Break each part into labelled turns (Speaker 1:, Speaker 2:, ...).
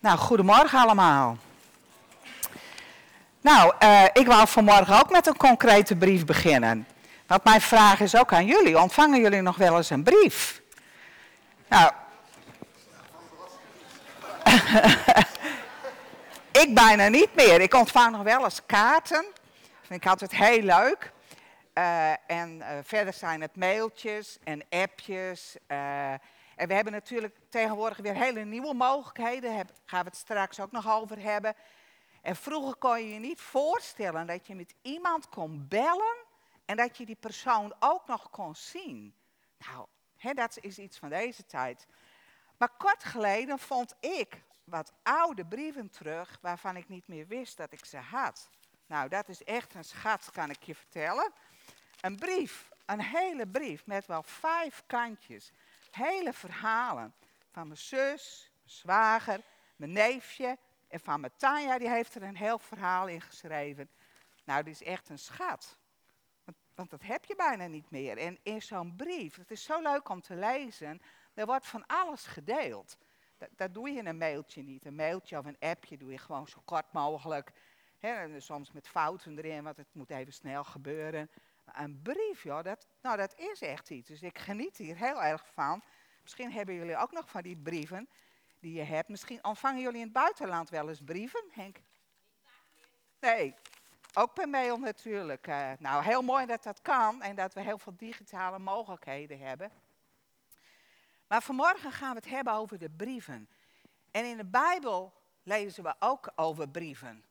Speaker 1: Nou, goedemorgen allemaal. Nou, uh, ik wou vanmorgen ook met een concrete brief beginnen. Want mijn vraag is ook aan jullie. Ontvangen jullie nog wel eens een brief? Nou. ik bijna niet meer. Ik ontvang nog wel eens kaarten. Vind ik altijd heel leuk. Uh, en uh, verder zijn het mailtjes en appjes. En we hebben natuurlijk tegenwoordig weer hele nieuwe mogelijkheden. Daar gaan we het straks ook nog over hebben. En vroeger kon je je niet voorstellen dat je met iemand kon bellen en dat je die persoon ook nog kon zien. Nou, hè, dat is iets van deze tijd. Maar kort geleden vond ik wat oude brieven terug waarvan ik niet meer wist dat ik ze had. Nou, dat is echt een schat, kan ik je vertellen. Een brief, een hele brief met wel vijf kantjes hele verhalen van mijn zus, mijn zwager, mijn neefje en van mijn Tanja, die heeft er een heel verhaal in geschreven. Nou, die is echt een schat. Want, dat heb je bijna niet meer. En in zo'n brief, het is zo leuk om te lezen, er wordt van alles gedeeld. Dat, dat, doe je in een mailtje niet. Een mailtje of een appje doe je gewoon zo kort mogelijk. Soms met fouten erin, want het moet even snel gebeuren. Een brief, joh, dat, nou, dat is echt iets. Dus ik geniet hier heel erg van. Misschien hebben jullie ook nog van die brieven die je hebt. Misschien ontvangen jullie in het buitenland wel eens brieven, Henk? Nee, ook per mail natuurlijk. Uh, nou, heel mooi dat dat kan en dat we heel veel digitale mogelijkheden hebben. Maar vanmorgen gaan we het hebben over de brieven. En in de Bijbel lezen we ook over brieven.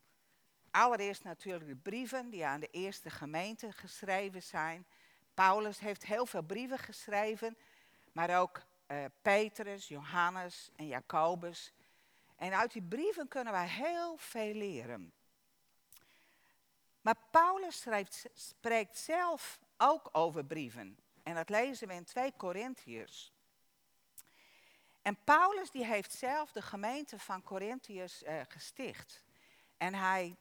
Speaker 1: Allereerst natuurlijk de brieven die aan de eerste gemeente geschreven zijn. Paulus heeft heel veel brieven geschreven, maar ook uh, Petrus, Johannes en Jacobus. En uit die brieven kunnen wij heel veel leren. Maar Paulus schrijft, spreekt zelf ook over brieven. En dat lezen we in 2 Korintiërs. En Paulus die heeft zelf de gemeente van Korintiërs uh, gesticht. En hij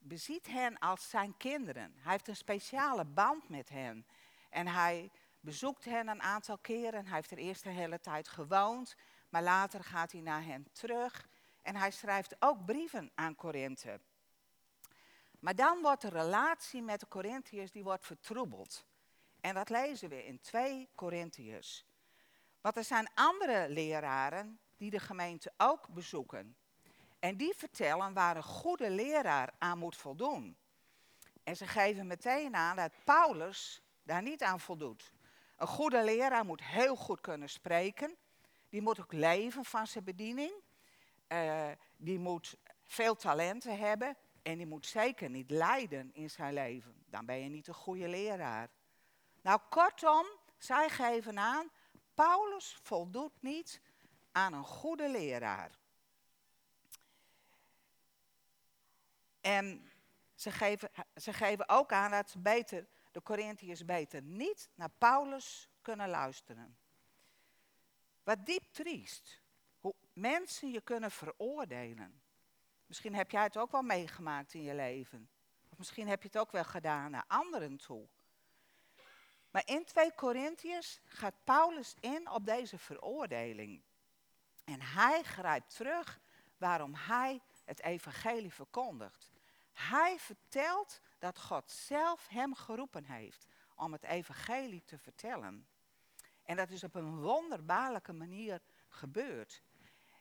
Speaker 1: beziet hen als zijn kinderen. Hij heeft een speciale band met hen. En hij bezoekt hen een aantal keren. Hij heeft er eerst een hele tijd gewoond, maar later gaat hij naar hen terug. En hij schrijft ook brieven aan Korinthe. Maar dan wordt de relatie met de Corinthiërs die wordt vertroebeld. En dat lezen we in 2 Corinthiërs. Want er zijn andere leraren die de gemeente ook bezoeken. En die vertellen waar een goede leraar aan moet voldoen. En ze geven meteen aan dat Paulus daar niet aan voldoet. Een goede leraar moet heel goed kunnen spreken. Die moet ook leven van zijn bediening. Uh, die moet veel talenten hebben. En die moet zeker niet lijden in zijn leven. Dan ben je niet een goede leraar. Nou, kortom, zij geven aan, Paulus voldoet niet aan een goede leraar. En ze geven, ze geven ook aan dat ze beter, de Corinthiërs beter niet naar Paulus kunnen luisteren. Wat diep triest. Hoe mensen je kunnen veroordelen. Misschien heb jij het ook wel meegemaakt in je leven. Of misschien heb je het ook wel gedaan naar anderen toe. Maar in 2 Corinthiërs gaat Paulus in op deze veroordeling. En hij grijpt terug waarom hij het evangelie verkondigt. Hij vertelt dat God zelf hem geroepen heeft om het evangelie te vertellen. En dat is op een wonderbaarlijke manier gebeurd.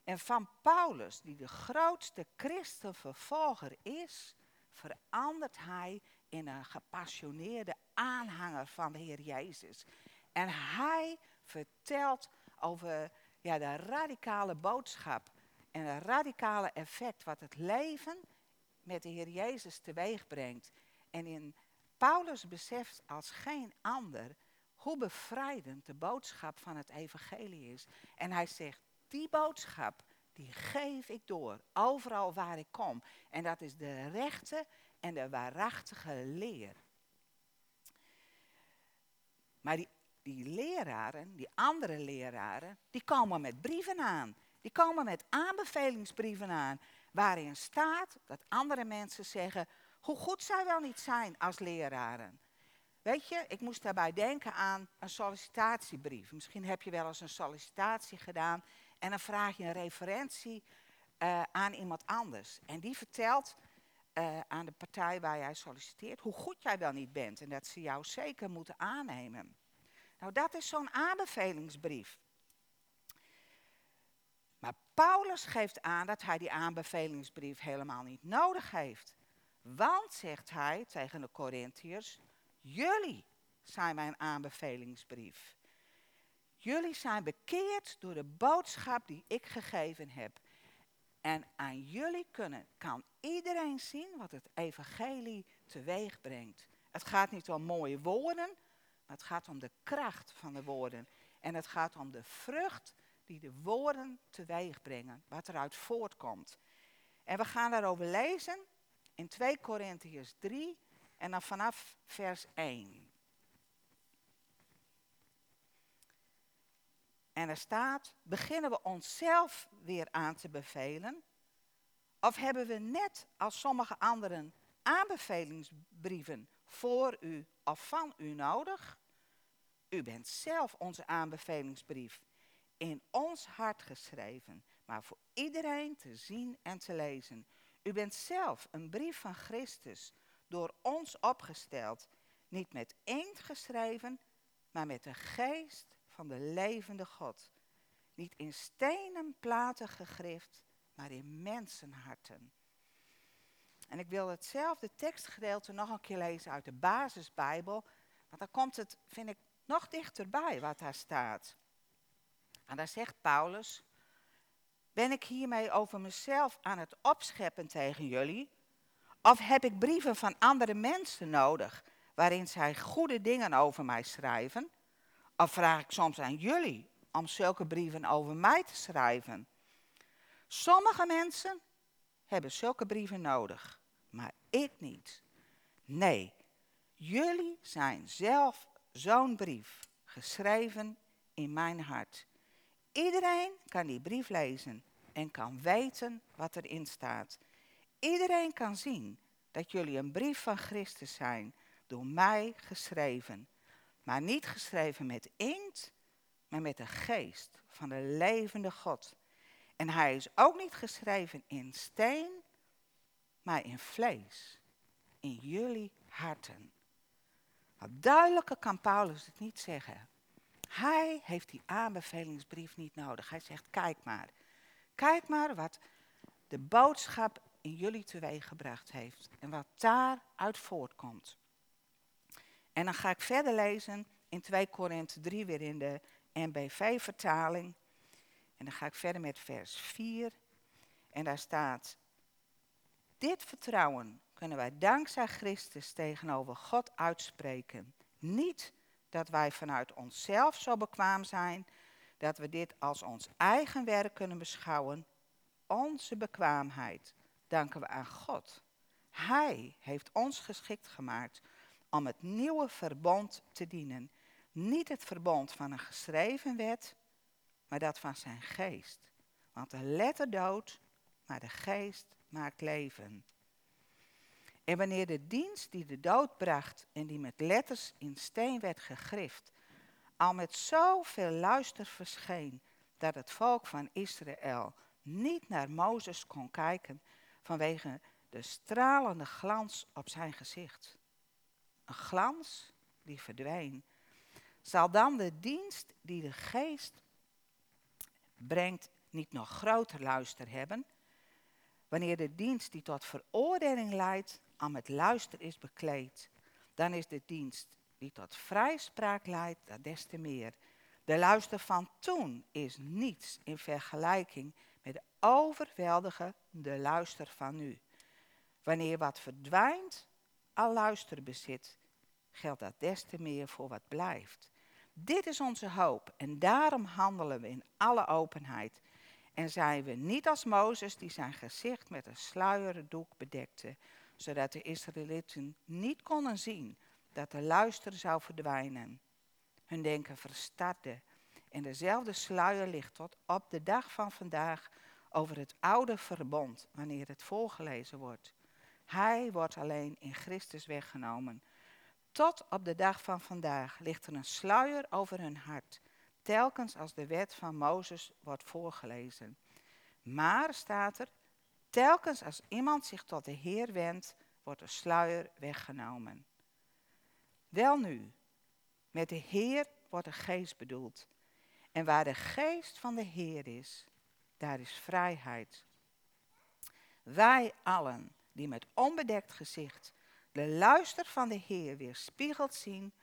Speaker 1: En van Paulus, die de grootste christenvervolger is, verandert hij in een gepassioneerde aanhanger van de Heer Jezus. En hij vertelt over ja, de radicale boodschap en het radicale effect wat het leven met de Heer Jezus teweeg brengt. En in Paulus beseft als geen ander hoe bevrijdend de boodschap van het evangelie is. En hij zegt, die boodschap, die geef ik door, overal waar ik kom. En dat is de rechte en de waarachtige leer. Maar die, die leraren, die andere leraren, die komen met brieven aan. Die komen met aanbevelingsbrieven aan, waarin staat dat andere mensen zeggen hoe goed zij wel niet zijn als leraren. Weet je, ik moest daarbij denken aan een sollicitatiebrief. Misschien heb je wel eens een sollicitatie gedaan en dan vraag je een referentie eh, aan iemand anders. En die vertelt eh, aan de partij waar jij solliciteert hoe goed jij wel niet bent. En dat ze jou zeker moeten aannemen. Nou, dat is zo'n aanbevelingsbrief. Paulus geeft aan dat hij die aanbevelingsbrief helemaal niet nodig heeft. Want, zegt hij tegen de Corinthiërs, jullie zijn mijn aanbevelingsbrief. Jullie zijn bekeerd door de boodschap die ik gegeven heb. En aan jullie kunnen, kan iedereen zien wat het evangelie teweeg brengt. Het gaat niet om mooie woorden, maar het gaat om de kracht van de woorden. En het gaat om de vrucht die de woorden teweeg brengen, wat eruit voortkomt. En we gaan daarover lezen in 2 Korintiërs 3 en dan vanaf vers 1. En er staat, beginnen we onszelf weer aan te bevelen? Of hebben we net als sommige anderen aanbevelingsbrieven voor u of van u nodig? U bent zelf onze aanbevelingsbrief in ons hart geschreven, maar voor iedereen te zien en te lezen. U bent zelf een brief van Christus, door ons opgesteld, niet met inkt geschreven, maar met de geest van de levende God. Niet in stenen platen gegrift, maar in mensenharten. En ik wil hetzelfde tekstgedeelte nog een keer lezen uit de basisbijbel, want dan komt het, vind ik, nog dichterbij wat daar staat. En daar zegt Paulus, ben ik hiermee over mezelf aan het opscheppen tegen jullie? Of heb ik brieven van andere mensen nodig waarin zij goede dingen over mij schrijven? Of vraag ik soms aan jullie om zulke brieven over mij te schrijven? Sommige mensen hebben zulke brieven nodig, maar ik niet. Nee, jullie zijn zelf zo'n brief, geschreven in mijn hart. Iedereen kan die brief lezen en kan weten wat erin staat. Iedereen kan zien dat jullie een brief van Christus zijn, door mij geschreven. Maar niet geschreven met inkt, maar met de geest van de levende God. En hij is ook niet geschreven in steen, maar in vlees, in jullie harten. Wat duidelijker kan Paulus het niet zeggen. Hij heeft die aanbevelingsbrief niet nodig. Hij zegt, kijk maar. Kijk maar wat de boodschap in jullie teweeggebracht heeft. En wat daaruit voortkomt. En dan ga ik verder lezen in 2 Korinthe 3 weer in de NBV-vertaling. En dan ga ik verder met vers 4. En daar staat, dit vertrouwen kunnen wij dankzij Christus tegenover God uitspreken. Niet dat wij vanuit onszelf zo bekwaam zijn dat we dit als ons eigen werk kunnen beschouwen. Onze bekwaamheid danken we aan God. Hij heeft ons geschikt gemaakt om het nieuwe verbond te dienen. Niet het verbond van een geschreven wet, maar dat van zijn geest. Want de letter doodt, maar de geest maakt leven. En wanneer de dienst die de dood bracht en die met letters in steen werd gegrift, al met zoveel luister verscheen, dat het volk van Israël niet naar Mozes kon kijken vanwege de stralende glans op zijn gezicht. Een glans die verdween. Zal dan de dienst die de geest brengt niet nog groter luister hebben? Wanneer de dienst die tot veroordeling leidt aan met luister is bekleed, dan is de dienst die tot vrijspraak leidt, dat des te meer. De luister van toen is niets in vergelijking met de overweldigende luister van nu. Wanneer wat verdwijnt, al luister bezit, geldt dat des te meer voor wat blijft. Dit is onze hoop en daarom handelen we in alle openheid. En zijn we niet als Mozes die zijn gezicht met een sluierdoek bedekte, zodat de Israëlieten niet konden zien dat de luister zou verdwijnen. Hun denken verstarde en dezelfde sluier ligt tot op de dag van vandaag over het oude verbond wanneer het voorgelezen wordt. Hij wordt alleen in Christus weggenomen. Tot op de dag van vandaag ligt er een sluier over hun hart, telkens als de wet van Mozes wordt voorgelezen. Maar staat er, Telkens als iemand zich tot de Heer wendt, wordt de sluier weggenomen. Wel nu, met de Heer wordt de geest bedoeld. En waar de geest van de Heer is, daar is vrijheid. Wij allen die met onbedekt gezicht de luister van de Heer weer spiegeld zien,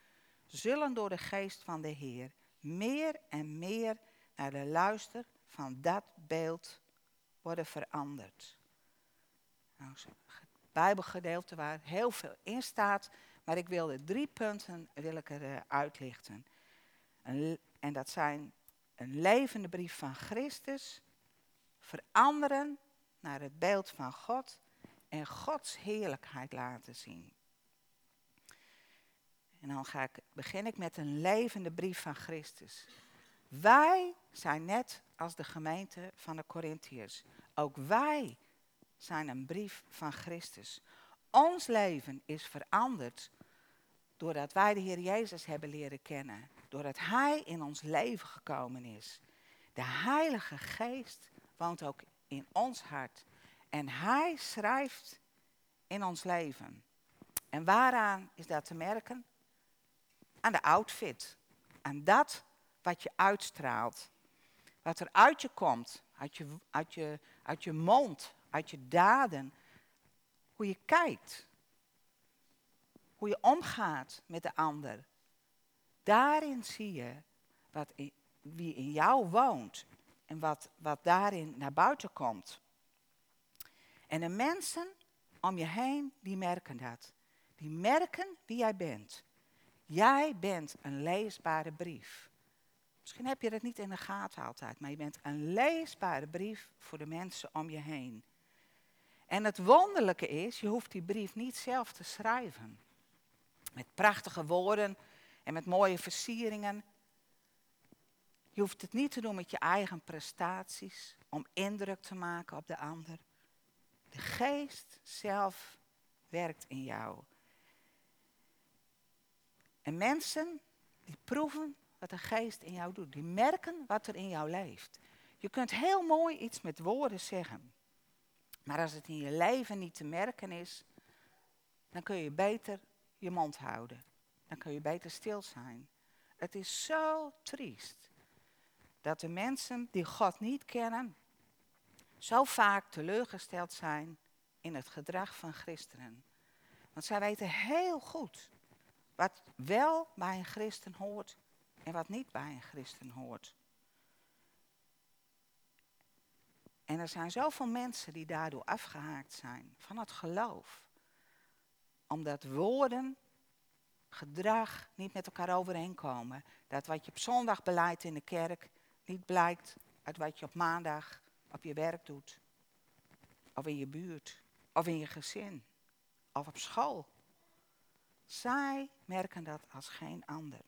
Speaker 1: zullen door de geest van de Heer meer en meer naar de luister van dat beeld worden veranderd. Nou, het Bijbelgedeelte waar heel veel in staat, maar ik wil de drie punten wil ik er uh, uitlichten. en dat zijn een levende brief van Christus, veranderen naar het beeld van God en Gods heerlijkheid laten zien. En dan ga ik, begin ik met een levende brief van Christus. Wij zijn net als de gemeente van de Corinthiërs. Ook wij zijn een brief van Christus. Ons leven is veranderd doordat wij de Heer Jezus hebben leren kennen. Doordat Hij in ons leven gekomen is. De Heilige Geest woont ook in ons hart. En Hij schrijft in ons leven. En waaraan is dat te merken? Aan de outfit. Aan dat wat je uitstraalt. Wat er uit je komt. Uit je, uit je, uit je mond. Uit je daden. Hoe je kijkt. Hoe je omgaat met de ander. Daarin zie je wat wie in jou woont. En wat, wat daarin naar buiten komt. En de mensen om je heen, die merken dat. Die merken wie jij bent. Jij bent een leesbare brief. Misschien heb je dat niet in de gaten altijd, maar je bent een leesbare brief voor de mensen om je heen. En het wonderlijke is, je hoeft die brief niet zelf te schrijven. Met prachtige woorden en met mooie versieringen. Je hoeft het niet te doen met je eigen prestaties, om indruk te maken op de ander. De geest zelf werkt in jou. En mensen die proeven wat de geest in jou doet. Die merken wat er in jou leeft. Je kunt heel mooi iets met woorden zeggen. Maar als het in je leven niet te merken is, dan kun je beter je mond houden. Dan kun je beter stil zijn. Het is zo triest dat de mensen die God niet kennen, zo vaak teleurgesteld zijn in het gedrag van christenen. Want zij weten heel goed wat wel bij een christen hoort en wat niet bij een christen hoort. En er zijn zoveel mensen die daardoor afgehaakt zijn van het geloof. Omdat woorden, gedrag niet met elkaar overeenkomen. Dat wat je op zondag beleidt in de kerk niet blijkt uit wat je op maandag op je werk doet. Of in je buurt. Of in je gezin. Of op school. Zij merken dat als geen ander.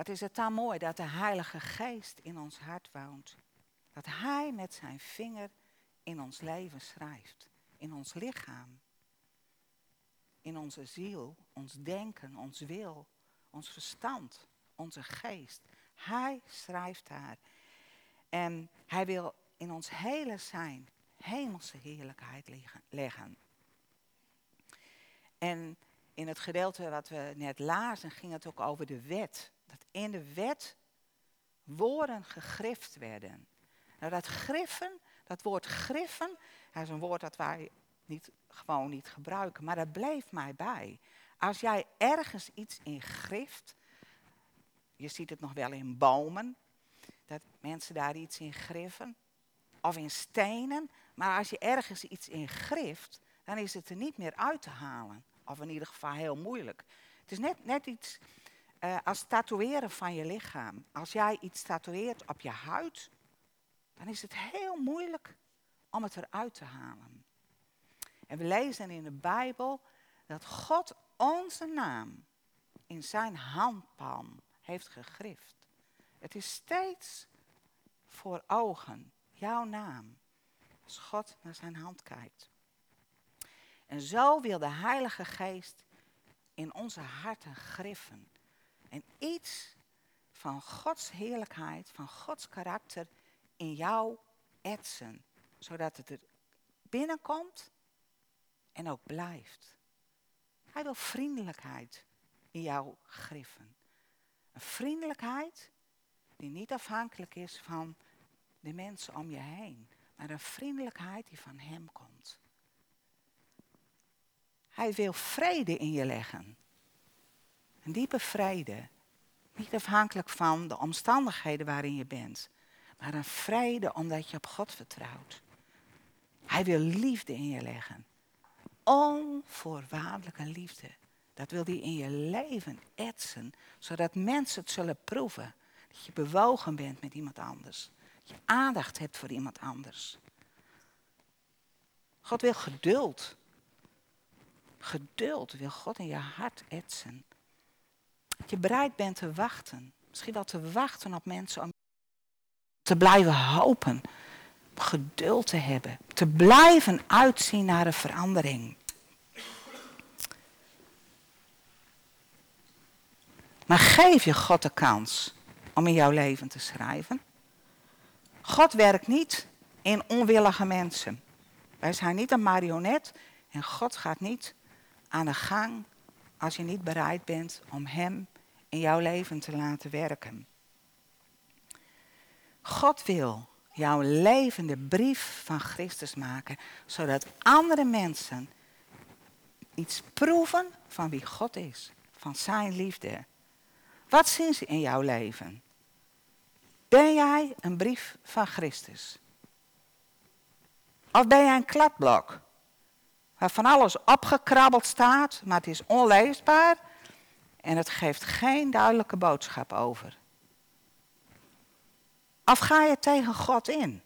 Speaker 1: Wat is het dan mooi dat de Heilige Geest in ons hart woont. Dat Hij met zijn vinger in ons leven schrijft. In ons lichaam. In onze ziel, ons denken, ons wil, ons verstand, onze geest. Hij schrijft daar. En hij wil in ons hele zijn hemelse heerlijkheid leggen. En in het gedeelte wat we net lazen ging het ook over de wet dat in de wet woorden gegrift werden. Nou, dat griffen, dat woord griffen, dat is een woord dat wij niet, gewoon niet gebruiken, maar dat bleef mij bij. Als jij ergens iets in grift, je ziet het nog wel in bomen, dat mensen daar iets in griffen, of in stenen, maar als je ergens iets in grift, dan is het er niet meer uit te halen. Of in ieder geval heel moeilijk. Het is net, net iets uh, als tatoeëren van je lichaam. Als jij iets tatoeëert op je huid, dan is het heel moeilijk om het eruit te halen. En we lezen in de Bijbel dat God onze naam in zijn handpalm heeft gegrift. Het is steeds voor ogen, jouw naam, als God naar zijn hand kijkt. En zo wil de Heilige Geest in onze harten griffen en iets van Gods heerlijkheid, van Gods karakter in jou etsen, zodat het er binnenkomt en ook blijft. Hij wil vriendelijkheid in jouw griffen. Een vriendelijkheid die niet afhankelijk is van de mensen om je heen, maar een vriendelijkheid die van Hem komt. Hij wil vrede in je leggen. Een diepe vrede. Niet afhankelijk van de omstandigheden waarin je bent, maar een vrede omdat je op God vertrouwt. Hij wil liefde in je leggen. Onvoorwaardelijke liefde. Dat wil hij in je leven etsen, zodat mensen het zullen proeven. Dat je bewogen bent met iemand anders. Dat je aandacht hebt voor iemand anders. God wil geduld. Geduld wil God in je hart etsen. Dat je bereid bent te wachten. Misschien wel te wachten op mensen om te blijven hopen. Geduld te hebben. Te blijven uitzien naar een verandering. Maar geef je God de kans om in jouw leven te schrijven. God werkt niet in onwillige mensen. Wij zijn niet een marionet en God gaat niet aan de gang als je niet bereid bent om Hem in jouw leven te laten werken. God wil jouw levende brief van Christus maken, zodat andere mensen iets proeven van wie God is, van Zijn liefde. Wat zien ze in jouw leven? Ben jij een brief van Christus? Of ben jij een kladblok? Waar van alles opgekrabbeld staat, maar het is onleesbaar en het geeft geen duidelijke boodschap over. Of ga je tegen God in?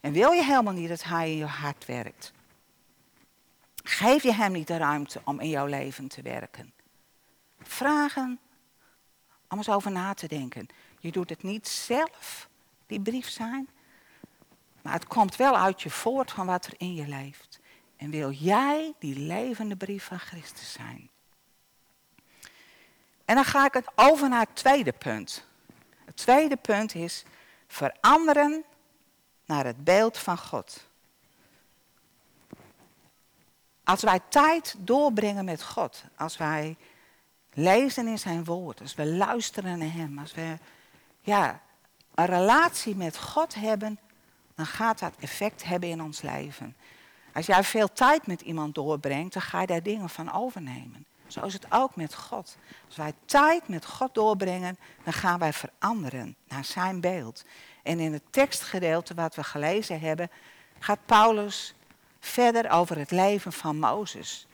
Speaker 1: En wil je helemaal niet dat Hij in je hart werkt? Geef je Hem niet de ruimte om in jouw leven te werken? Vragen om eens over na te denken. Je doet het niet zelf, die brief zijn. Maar het komt wel uit je voort van wat er in je leeft. En wil jij die levende brief van Christus zijn? En dan ga ik het over naar het tweede punt. Het tweede punt is veranderen naar het beeld van God. Als wij tijd doorbrengen met God, als wij lezen in zijn woord, als we luisteren naar hem, als we ja, een relatie met God hebben, dan gaat dat effect hebben in ons leven. Als jij veel tijd met iemand doorbrengt, dan ga je daar dingen van overnemen. Zo is het ook met God. Als wij tijd met God doorbrengen, dan gaan wij veranderen naar zijn beeld. En in het tekstgedeelte wat we gelezen hebben, gaat Paulus verder over het leven van Mozes.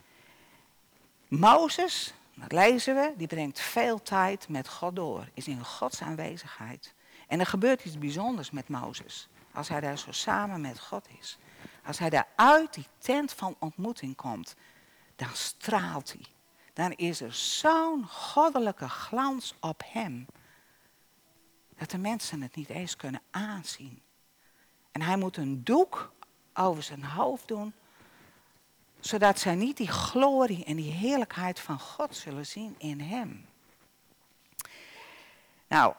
Speaker 1: Mozes, dat lezen we, die brengt veel tijd met God door, is in Gods aanwezigheid. En er gebeurt iets bijzonders met Mozes, als hij daar zo samen met God is. Als hij daar uit die tent van ontmoeting komt, dan straalt hij. Dan is er zo'n goddelijke glans op hem, dat de mensen het niet eens kunnen aanzien. En hij moet een doek over zijn hoofd doen, zodat zij niet die glorie en die heerlijkheid van God zullen zien in hem. Nou,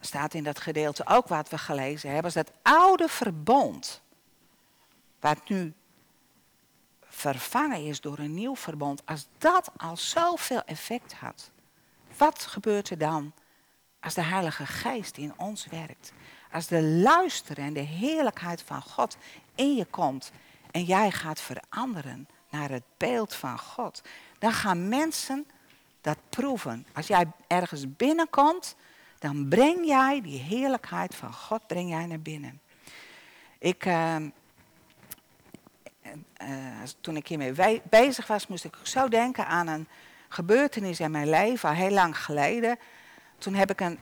Speaker 1: staat in dat gedeelte ook wat we gelezen hebben, dat oude verbond, wat nu vervangen is door een nieuw verbond, als dat al zoveel effect had, wat gebeurt er dan als de Heilige Geest in ons werkt? Als de luister en de heerlijkheid van God in je komt en jij gaat veranderen naar het beeld van God, dan gaan mensen dat proeven. Als jij ergens binnenkomt, dan breng jij die heerlijkheid van God breng jij naar binnen. Ik, uh, uh, toen ik hiermee bezig was, moest ik zo denken aan een gebeurtenis in mijn leven, al heel lang geleden. Toen heb ik een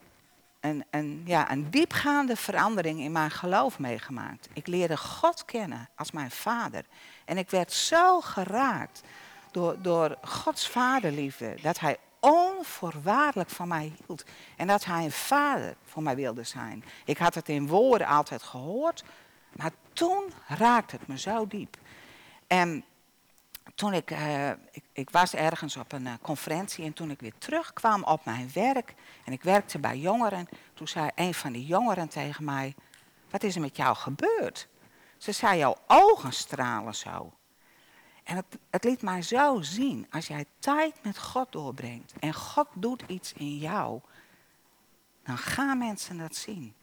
Speaker 1: een, een, ja, een diepgaande verandering in mijn geloof meegemaakt. Ik leerde God kennen als mijn vader. En ik werd zo geraakt door, door Gods vaderliefde, dat hij onvoorwaardelijk van mij hield. En dat hij een vader voor mij wilde zijn. Ik had het in woorden altijd gehoord, maar toen raakte het me zo diep. En toen ik, uh, ik, ik, was ergens op een uh, conferentie en toen ik weer terugkwam op mijn werk en ik werkte bij jongeren, toen zei een van die jongeren tegen mij, Wat is er met jou gebeurd? Ze zei, jouw ogen stralen zo. En het, het liet mij zo zien, als jij tijd met God doorbrengt en God doet iets in jou, dan gaan mensen dat zien.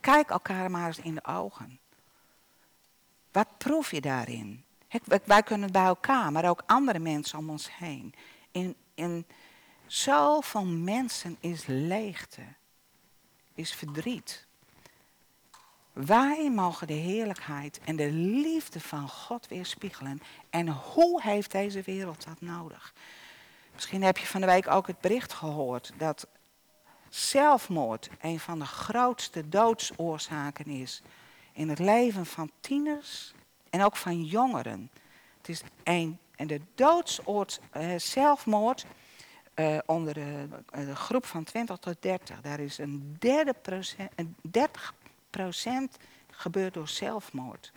Speaker 1: Kijk elkaar maar eens in de ogen. Wat proef je daarin? Wij kunnen het bij elkaar, maar ook andere mensen om ons heen. In, in zoveel mensen is leegte, is verdriet. Wij mogen de heerlijkheid en de liefde van God weerspiegelen. En hoe heeft deze wereld dat nodig? Misschien heb je van de week ook het bericht gehoord dat zelfmoord een van de grootste doodsoorzaken is in het leven van tieners en ook van jongeren. Het is een, en de doodsoord, uh, zelfmoord uh, onder de, uh, de, groep van 20 tot 30, daar is een, derde procent, een 30 procent gebeurt door zelfmoord.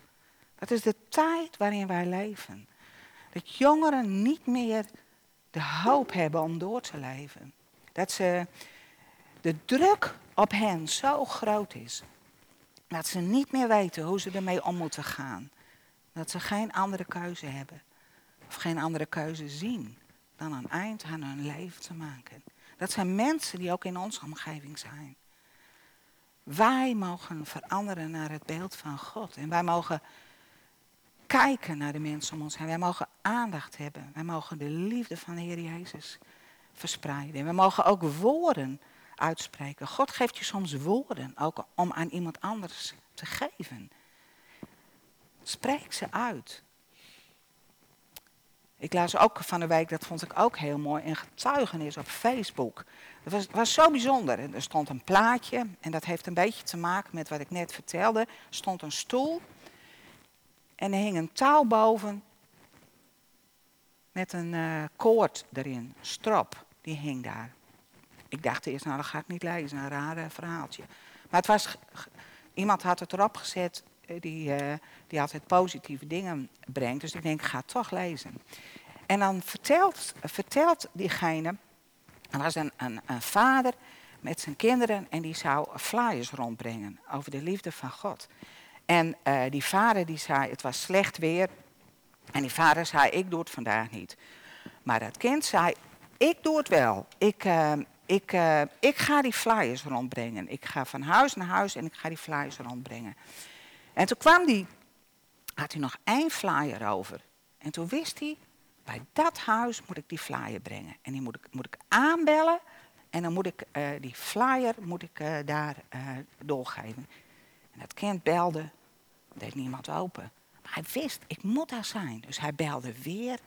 Speaker 1: Dat is de tijd waarin wij leven. Dat jongeren niet meer de hoop hebben om door te leven. Dat ze de druk op hen zo groot is. Dat ze niet meer weten hoe ze ermee om moeten gaan. Dat ze geen andere keuze hebben. Of geen andere keuze zien dan een eind aan hun leven te maken. Dat zijn mensen die ook in onze omgeving zijn. Wij mogen veranderen naar het beeld van God. En wij mogen kijken naar de mensen om ons heen. Wij mogen aandacht hebben. Wij mogen de liefde van de Heer Jezus verspreiden. En we mogen ook woorden uitspreken. God geeft je soms woorden, ook om aan iemand anders te geven. Spreek ze uit. Ik las ook van de week, dat vond ik ook heel mooi, een getuigenis op Facebook. Het was, was zo bijzonder. Er stond een plaatje en dat heeft een beetje te maken met wat ik net vertelde. Er stond een stoel en er hing een touw boven met een uh, koord erin, strop, die hing daar. Ik dacht eerst, nou dat ga ik niet lezen, een rare verhaaltje. Maar het was, iemand had het erop gezet eh, die, uh, die altijd positieve dingen brengt. Dus ik denk, ga het toch lezen. En dan vertelt, vertelt diegene, er was een, een, een vader met zijn kinderen en die zou flyers rondbrengen over de liefde van God. En uh, die vader die zei, het was slecht weer. En die vader zei, ik doe het vandaag niet. Maar dat kind zei, ik doe het wel. Ik, ik, ik ga die flyers rondbrengen. Ik ga van huis naar huis en ik ga die flyers rondbrengen. En toen kwam die, had hij nog één flyer over. En toen wist hij, bij dat huis moet ik die flyer brengen. En die moet ik, moet ik aanbellen. En dan moet ik uh, die flyer moet ik, uh, daar uh, doorgeven. En dat kind belde, deed niemand open. Maar hij wist, ik moet daar zijn. Dus hij belde weer.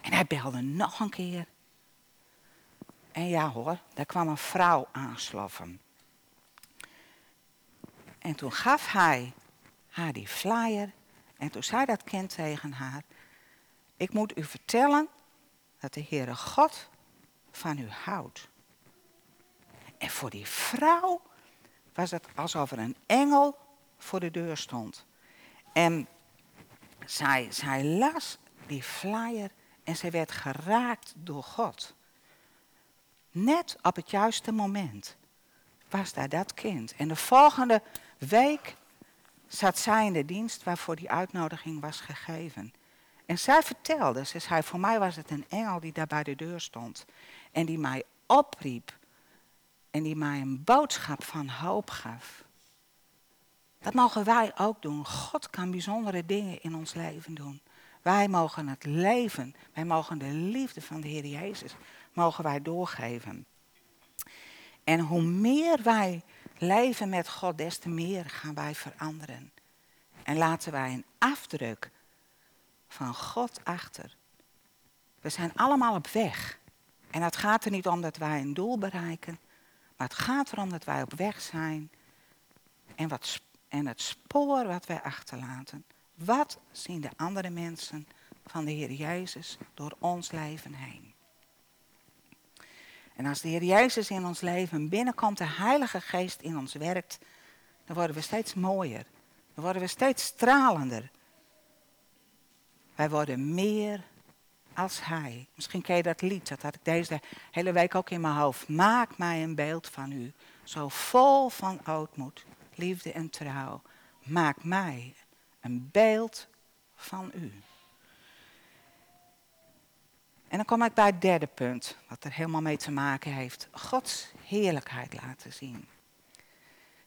Speaker 1: En hij belde nog een keer. En ja hoor, daar kwam een vrouw aansloffen. En toen gaf hij haar die flyer. En toen zei dat kind tegen haar: Ik moet u vertellen dat de Heere God van u houdt. En voor die vrouw was het alsof er een engel voor de deur stond. En zij, zij las die flyer en zij werd geraakt door God. Net op het juiste moment was daar dat kind. En de volgende week zat zij in de dienst waarvoor die uitnodiging was gegeven. En zij vertelde, ze zei, voor mij was het een engel die daar bij de deur stond. En die mij opriep. En die mij een boodschap van hoop gaf. Dat mogen wij ook doen. God kan bijzondere dingen in ons leven doen. Wij mogen het leven, wij mogen de liefde van de Heer Jezus, mogen wij doorgeven. En hoe meer wij leven met God, des te meer gaan wij veranderen. En laten wij een afdruk van God achter. We zijn allemaal op weg. En het gaat er niet om dat wij een doel bereiken, maar het gaat erom dat wij op weg zijn en, wat, en het spoor wat wij achterlaten. Wat zien de andere mensen van de Heer Jezus door ons leven heen? En als de Heer Jezus in ons leven binnenkomt, de Heilige Geest in ons werkt, dan worden we steeds mooier. Dan worden we steeds stralender. Wij worden meer als Hij. Misschien ken je dat lied, dat had ik deze hele week ook in mijn hoofd. Maak mij een beeld van U, zo vol van ootmoed, liefde en trouw. Maak mij een beeld van u. En dan kom ik bij het derde punt, wat er helemaal mee te maken heeft. Gods heerlijkheid laten zien.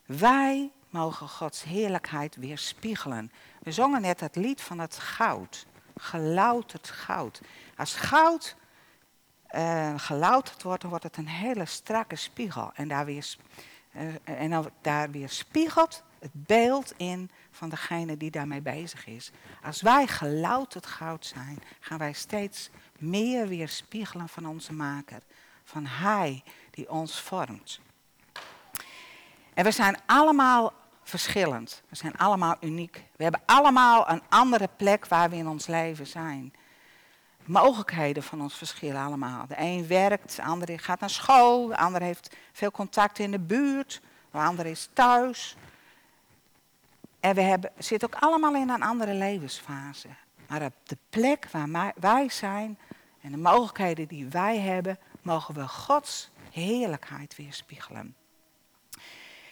Speaker 1: Wij mogen Gods heerlijkheid weerspiegelen. We zongen net het lied van het goud. Gelouterd goud. Als goud uh, gelouterd wordt, dan wordt het een hele strakke spiegel. En daar, weer, uh, en dan, daar weerspiegelt het beeld in van degene die daarmee bezig is. Als wij gelouterd goud zijn, gaan wij steeds meer weerspiegelen van onze maker. Van Hij die ons vormt. En we zijn allemaal verschillend. We zijn allemaal uniek. We hebben allemaal een andere plek waar we in ons leven zijn. Mogelijkheden van ons verschillen allemaal. De een werkt, de ander gaat naar school, de ander heeft veel contact in de buurt, de ander is thuis. En we hebben, zitten ook allemaal in een andere levensfase. Maar op de plek waar wij zijn en de mogelijkheden die wij hebben, mogen we Gods heerlijkheid weerspiegelen.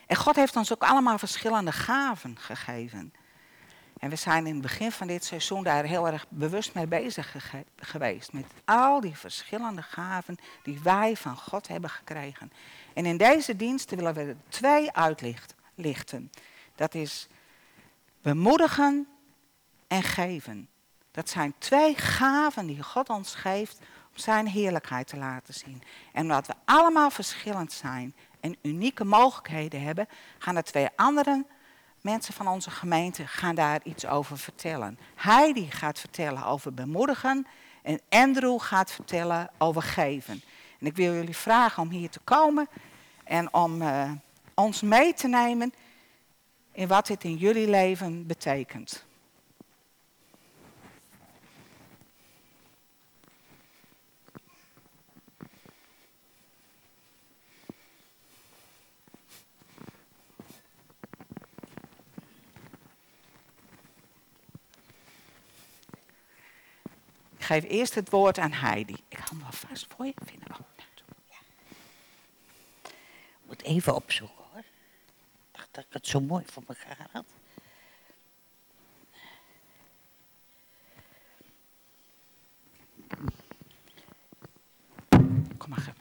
Speaker 1: En God heeft ons ook allemaal verschillende gaven gegeven. En we zijn in het begin van dit seizoen daar heel erg bewust mee bezig geweest. Met al die verschillende gaven die wij van God hebben gekregen. En in deze diensten willen we er twee uitlichten. Dat is bemoedigen en geven. Dat zijn twee gaven die God ons geeft om zijn heerlijkheid te laten zien. En omdat we allemaal verschillend zijn en unieke mogelijkheden hebben, gaan de twee andere mensen van onze gemeente gaan daar iets over vertellen. Heidi gaat vertellen over bemoedigen en Andrew gaat vertellen over geven. En ik wil jullie vragen om hier te komen en om uh, ons mee te nemen in wat dit in jullie leven betekent. Ik geef eerst het woord aan Heidi. Ik ga hem wel vast voor je ja.
Speaker 2: Ik moet even opzoeken dat ik het zo mooi voor elkaar had.
Speaker 1: Kom maar.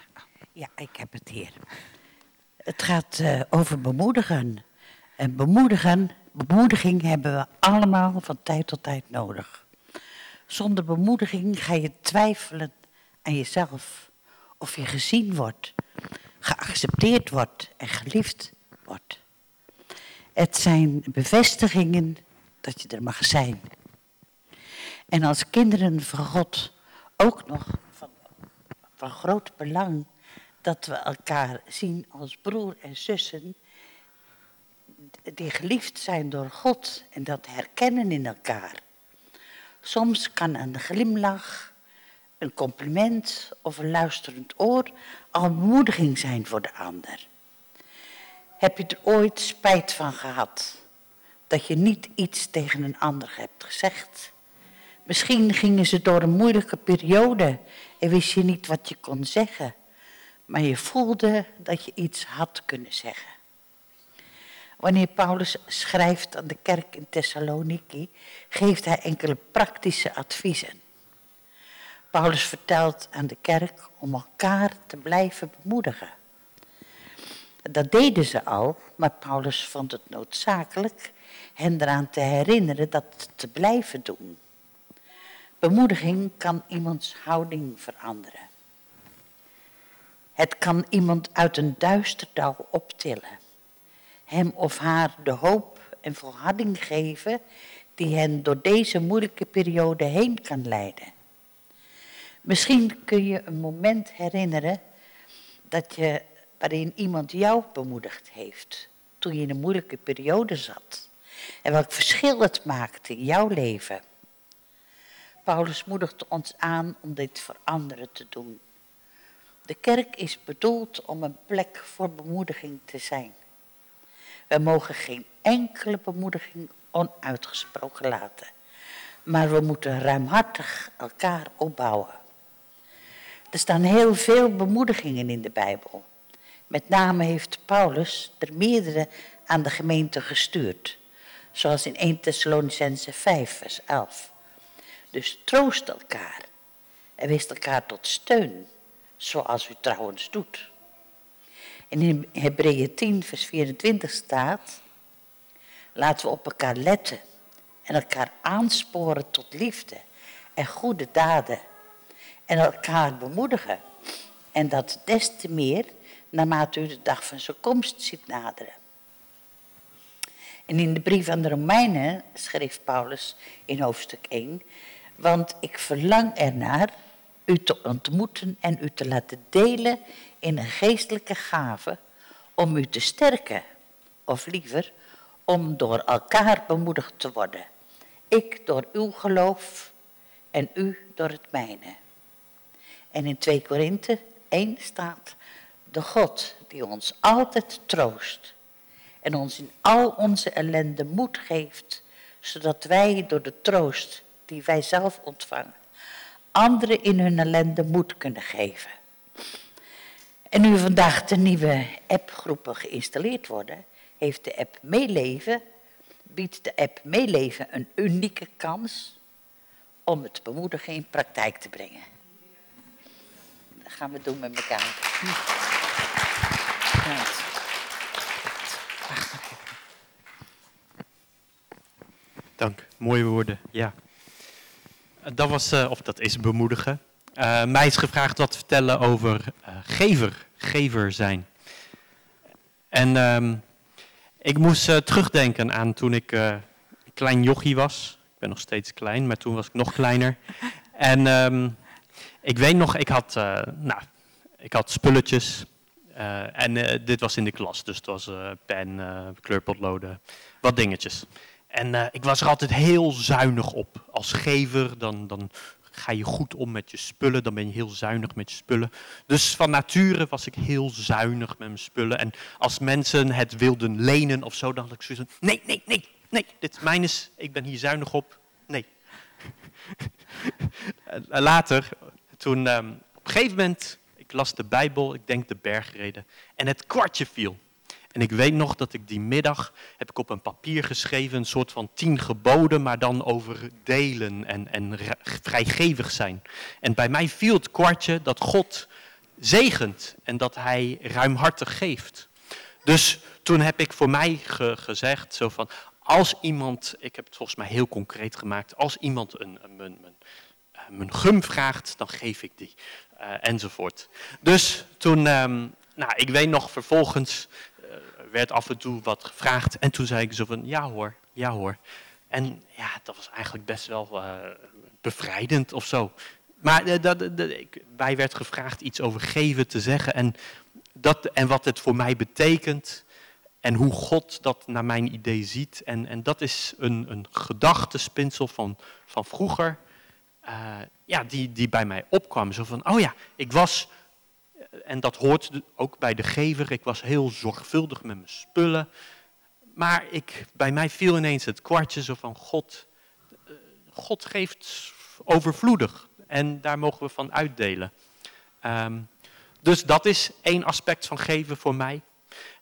Speaker 2: Ja, ik heb het hier. Het gaat uh, over bemoedigen. En bemoedigen, bemoediging hebben we allemaal van tijd tot tijd nodig. Zonder bemoediging ga je twijfelen aan jezelf. Of je gezien wordt, geaccepteerd wordt en geliefd wordt. Het zijn bevestigingen dat je er mag zijn. En als kinderen van God ook nog van, van groot belang dat we elkaar zien als broer en zussen die geliefd zijn door God en dat herkennen in elkaar. Soms kan een glimlach, een compliment of een luisterend oor al zijn voor de ander. Heb je er ooit spijt van gehad dat je niet iets tegen een ander hebt gezegd? Misschien gingen ze door een moeilijke periode en wist je niet wat je kon zeggen, maar je voelde dat je iets had kunnen zeggen. Wanneer Paulus schrijft aan de kerk in Thessaloniki, geeft hij enkele praktische adviezen. Paulus vertelt aan de kerk om elkaar te blijven bemoedigen. Dat deden ze al, maar Paulus vond het noodzakelijk hen eraan te herinneren dat te blijven doen. Bemoediging kan iemands houding veranderen. Het kan iemand uit een duister dal optillen hem of haar de hoop en volharding geven die hen door deze moeilijke periode heen kan leiden. Misschien kun je een moment herinneren dat je, waarin iemand jou bemoedigd heeft toen je in een moeilijke periode zat. En welk verschil het maakte in jouw leven. Paulus moedigt ons aan om dit voor anderen te doen. De kerk is bedoeld om een plek voor bemoediging te zijn. We mogen geen enkele bemoediging onuitgesproken laten. Maar we moeten ruimhartig elkaar opbouwen. Er staan heel veel bemoedigingen in de Bijbel. Met name heeft Paulus er meerdere aan de gemeente gestuurd. Zoals in 1 Thessalonicense 5, vers 11. Dus troost elkaar en wees elkaar tot steun, zoals u trouwens doet. En in Hebreeën 10, vers 24 staat, laten we op elkaar letten en elkaar aansporen tot liefde en goede daden en elkaar bemoedigen. En dat des te meer naarmate u de dag van zijn komst ziet naderen. En in de brief aan de Romeinen schreef Paulus in hoofdstuk 1, want ik verlang ernaar u te ontmoeten en u te laten delen in een geestelijke gave om u te sterken, of liever om door elkaar bemoedigd te worden. Ik door uw geloof en u door het mijne. En in 2 Korinthe 1 staat, de God die ons altijd troost en ons in al onze ellende moed geeft, zodat wij door de troost die wij zelf ontvangen, anderen in hun ellende moed kunnen geven. En nu vandaag de nieuwe appgroepen geïnstalleerd worden, heeft de app Meeleven, biedt de app Meeleven een unieke kans om het bemoedigen in praktijk te brengen. Dat gaan we doen met elkaar.
Speaker 3: Dank, mooie woorden, ja. Dat was, uh, of dat is bemoedigen. Uh, mij is gevraagd wat te vertellen over uh, gever, gever zijn. En um, ik moest terugdenken aan toen ik klein jochie was. Ik ben nog steeds klein, maar toen was ik nog kleiner. En um, ik weet nog, ik had, nou, ik had spulletjes. En dit was in de klas, dus het was pen, kleurpotloden, wat dingetjes. En ik was er altijd heel zuinig op. Als gever, dan, dan ga je goed om met je spullen, dan ben je heel zuinig met je spullen. Dus van nature was ik heel zuinig met mijn spullen. En als mensen het wilden lenen of zo, dan had ik zoiets nee, nee, nee, nee, dit is mijn is, ik ben hier zuinig op, nee. Later, toen um, op een gegeven moment, ik las de Bijbel, ik denk de bergreden, en het kwartje viel. En ik weet nog dat ik die middag heb ik op een papier geschreven, een soort van tien geboden, maar dan over delen en, en vrijgevig zijn. En bij mij viel het kwartje dat God zegent en dat hij ruimhartig geeft. Dus toen heb ik voor mij gezegd, zo van, als iemand, ik heb het volgens mij heel concreet gemaakt, als iemand een, een, eh, gum vraagt, dan geef ik die. Uh, enzovoort. Dus toen, um, nou, ik weet nog vervolgens werd af en toe wat gevraagd. En toen zei ik zo van, ja hoor, ja hoor. En ja, dat was eigenlijk best wel uh, bevrijdend of zo. Maar uh, dat, mij werd gevraagd iets over geven te zeggen. En, dat, en wat het voor mij betekent. En hoe God dat naar mijn idee ziet. En, en dat is een, een gedachtespinsel van, van vroeger. Uh, ja, die, die bij mij opkwam. Zo van, oh ja, ik was en dat hoort ook bij de gever. Ik was heel zorgvuldig met mijn spullen. Maar ik, bij mij viel ineens het kwartje zo van God. Eh, God geeft overvloedig en daar mogen we van uitdelen. Um, dus dat is één aspect van geven voor mij.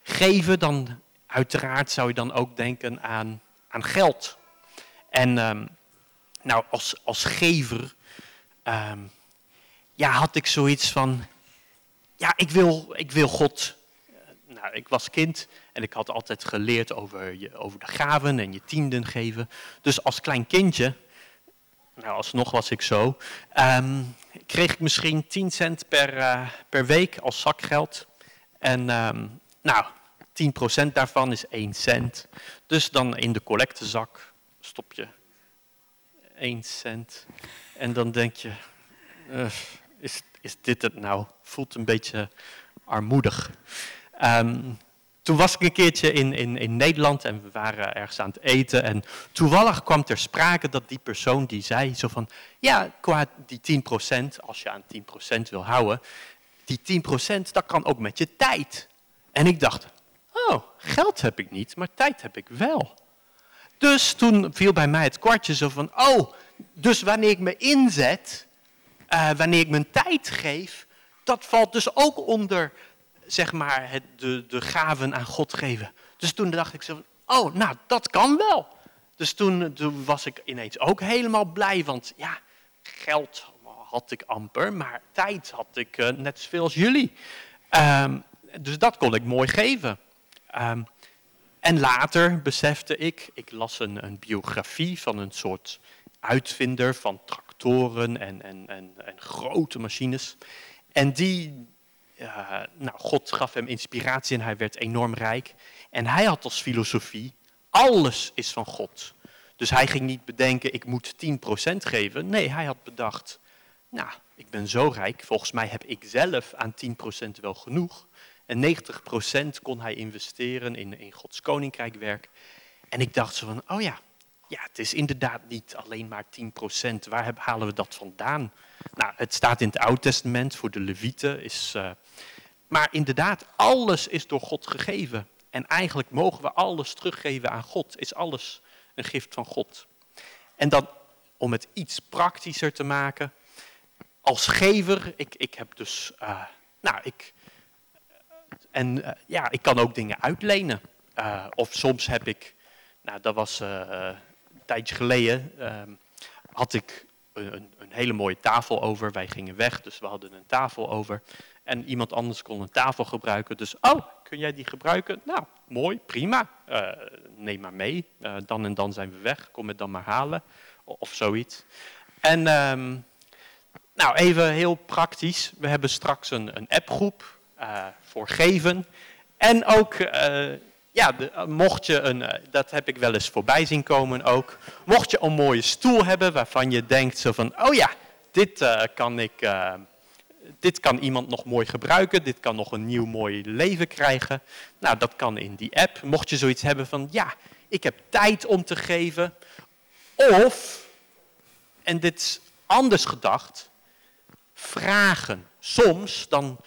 Speaker 3: Geven, dan uiteraard zou je dan ook denken aan, aan geld. En um, nou, als, als gever um, ja, had ik zoiets van, ja, ik wil, ik wil God. Eh, nou, ik was kind en ik had altijd geleerd over, je, over de gaven en je tienden geven. Dus als klein kindje, nou alsnog was ik zo, um, kreeg ik misschien 10 cent per, uh, per week als zakgeld. En um, nou, 10% daarvan is 1 cent. Dus dan in de collectezak stop je 1 cent. En dan denk je, uh, is, is dit het nou? Voelt een beetje armoedig. Um, toen was ik een keertje in, in, in Nederland en we waren ergens aan het eten. En toevallig kwam ter sprake dat die persoon die zei zo van... Ja, qua die 10%, als je aan 10% wil houden... Die 10% dat kan ook met je tijd. En ik dacht, oh, geld heb ik niet, maar tijd heb ik wel. Dus toen viel bij mij het kwartje zo van, oh, dus wanneer ik me inzet, uh, wanneer ik mijn tijd geef, dat valt dus ook onder zeg maar, het, de, de gaven aan God geven. Dus toen dacht ik zo, oh, nou, dat kan wel. Dus toen, was ik ineens ook helemaal blij, want ja, geld had ik amper, maar tijd had ik uh, net zoveel als jullie. Um, dus dat kon ik mooi geven. Um, en later besefte ik, ik las een, een, biografie van een soort uitvinder van tractoren en, en, en, en grote machines. En die, nou, God gaf hem inspiratie en hij werd enorm rijk. En hij had als filosofie, alles is van God. Dus hij ging niet bedenken, ik moet 10% geven. Nee, hij had bedacht, nou, ik ben zo rijk, volgens mij heb ik zelf aan 10% wel genoeg. En 90% kon hij investeren in, in Gods koninkrijkwerk. En ik dacht zo van, oh ja, ja, het is inderdaad niet alleen maar 10%. Waar halen we dat vandaan? Nou, het staat in het Oude Testament voor de Levieten. Is, uh, maar inderdaad, alles is door God gegeven. En eigenlijk mogen we alles teruggeven aan God. Is alles een gift van God. En dan, om het iets praktischer te maken, als gever, ik, ik heb dus, uh, nou, ik, en uh, ja, ik kan ook dingen uitlenen. Uh, of soms heb ik, nou, dat was een tijdje geleden, ehm, had ik een, een, hele mooie tafel over. Wij gingen weg, dus we hadden een tafel over. En iemand anders kon een tafel gebruiken. Dus, oh, kun jij die gebruiken? Nou, mooi, prima. Neem maar mee. Dan en dan zijn we weg. Kom het dan maar halen. Of zoiets. En um, nou, even heel praktisch. We hebben straks een, een appgroep voor geven. En ook, ja, de, mocht je een, dat heb ik wel eens voorbij zien komen ook. Mocht je een mooie stoel hebben waarvan je denkt zo van, oh ja, dit kan ik dit kan iemand nog mooi gebruiken, dit kan nog een nieuw mooi leven krijgen. Nou, dat kan in die app. Mocht je zoiets hebben van, ja, ik heb tijd om te geven. Of, en dit is anders gedacht, vragen. Soms dan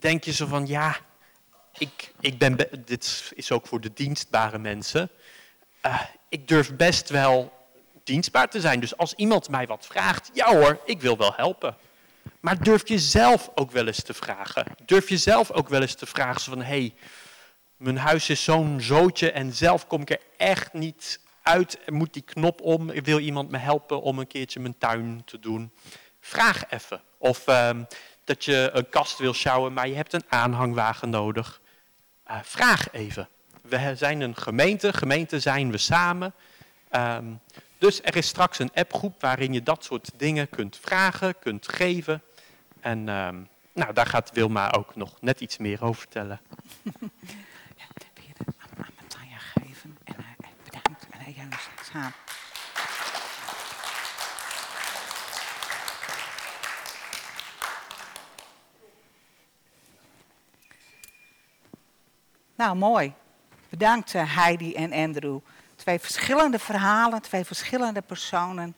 Speaker 3: denk je zo van, ja, ik, ik ben, dit is ook voor de dienstbare mensen. Uh, ik durf best wel dienstbaar te zijn. Dus als iemand mij wat vraagt, ja hoor, ik wil wel helpen. Maar durf je zelf ook wel eens te vragen. Durf je zelf ook wel eens te vragen van, hé, hey, mijn huis is zo'n zootje en zelf kom ik er echt niet uit. Moet die knop om? Wil iemand me helpen om een keertje mijn tuin te doen? Vraag even. Of uh, dat je een kast wil sjouwen, maar je hebt een aanhangwagen nodig. Uh, vraag even. We zijn een gemeente, gemeente zijn we samen. Um, dus er is straks een appgroep waarin je dat soort dingen kunt vragen, kunt geven. En um, nou, daar gaat Wilma ook nog net iets meer over vertellen.
Speaker 1: Ja, je dat aan, Matanja geven? En uh, bedankt. En hij straks. Nou, mooi. Bedankt uh, Heidi en Andrew. Twee verschillende verhalen, twee verschillende personen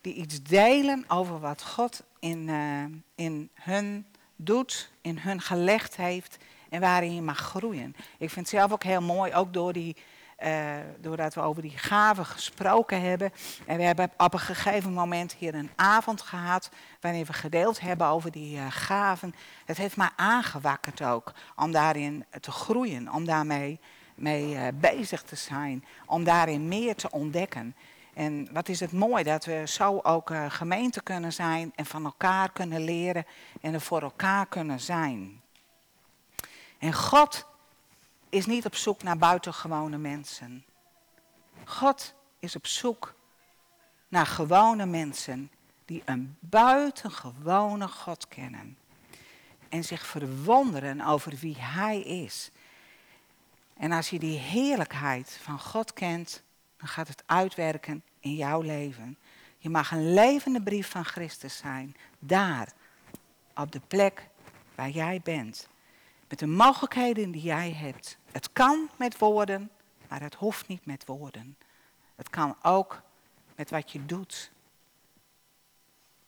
Speaker 1: die iets delen over wat God in, uh, in hun doet, in hun gelegd heeft en waarin je mag groeien. Ik vind het zelf ook heel mooi, ook door die, uh, doordat we over die gaven gesproken hebben. En we hebben op een gegeven moment hier een avond gehad waarin we gedeeld hebben over die uh, gaven. Het heeft mij aangewakkerd ook om daarin te groeien, om daarmee mee uh, bezig te zijn, om daarin meer te ontdekken. En wat is het mooi dat we zo ook gemeente kunnen zijn en van elkaar kunnen leren en er voor elkaar kunnen zijn. En God is niet op zoek naar buitengewone mensen. God is op zoek naar gewone mensen die een buitengewone God kennen. En zich verwonderen over wie Hij is. En als je die heerlijkheid van God kent, dan gaat het uitwerken in jouw leven. Je mag een levende brief van Christus zijn, daar, op de plek waar jij bent. Met de mogelijkheden die jij hebt. Het kan met woorden, maar het hoeft niet met woorden. Het kan ook met wat je doet.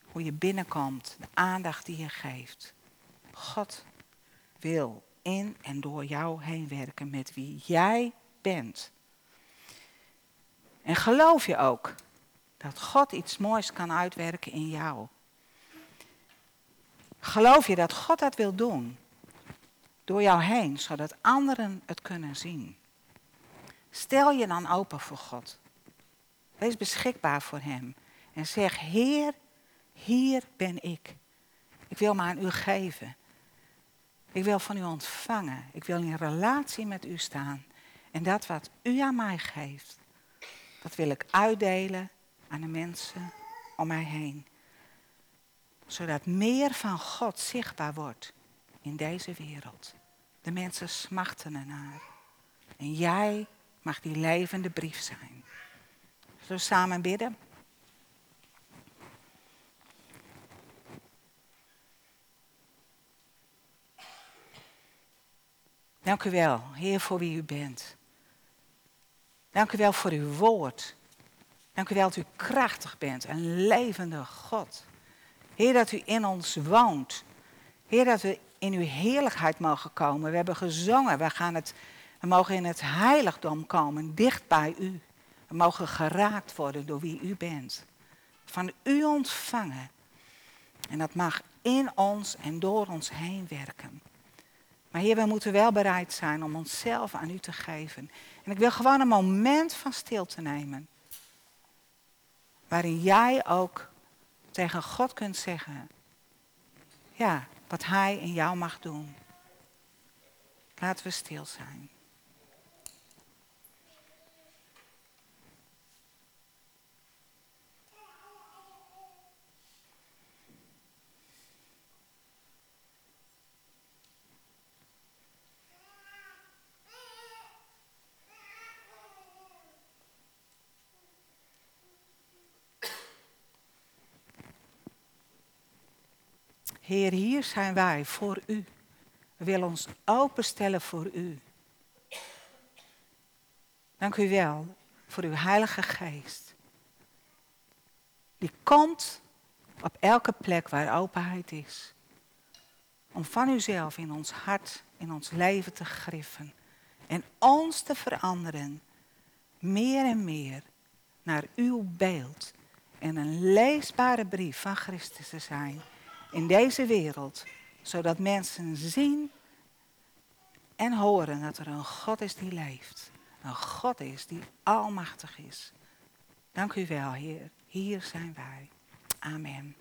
Speaker 1: Hoe je binnenkomt, de aandacht die je geeft. God wil in en door jou heen werken met wie jij bent. En geloof je ook dat God iets moois kan uitwerken in jou? Geloof je dat God dat wil doen? Door jou heen, zodat anderen het kunnen zien. Stel je dan open voor God. Wees beschikbaar voor Hem. En zeg, Heer, hier ben ik. Ik wil me aan u geven. Ik wil van u ontvangen. Ik wil in relatie met u staan. En dat wat u aan mij geeft, dat wil ik uitdelen aan de mensen om mij heen. Zodat meer van God zichtbaar wordt in deze wereld. De mensen smachten ernaar. En jij mag die levende brief zijn. Zullen we samen bidden? Dank u wel, Heer, voor wie u bent. Dank u wel voor uw woord. Dank u wel dat u krachtig bent, een levende God. Heer, dat u in ons woont. Heer, dat we in uw heerlijkheid mogen komen. We hebben gezongen, we, gaan het, we mogen in het heiligdom komen, dicht bij u. We mogen geraakt worden door wie u bent. Van u ontvangen. En dat mag in ons en door ons heen werken. Maar Heer, we moeten wel bereid zijn om onszelf aan u te geven. En ik wil gewoon een moment van stilte nemen. Waarin jij ook tegen God kunt zeggen. Ja, wat Hij in jou mag doen. Laten we stil zijn. Heer, hier zijn wij voor u. We willen ons openstellen voor u. Dank u wel voor uw Heilige Geest. Die komt op elke plek waar openheid is. Om van uzelf in ons hart, in ons leven te griffen. En ons te veranderen. Meer en meer naar uw beeld. En een leesbare brief van Christus te zijn in deze wereld, zodat mensen zien en horen dat er een God is die leeft. Een God is die almachtig is. Dank u wel, Heer. Hier zijn wij. Amen.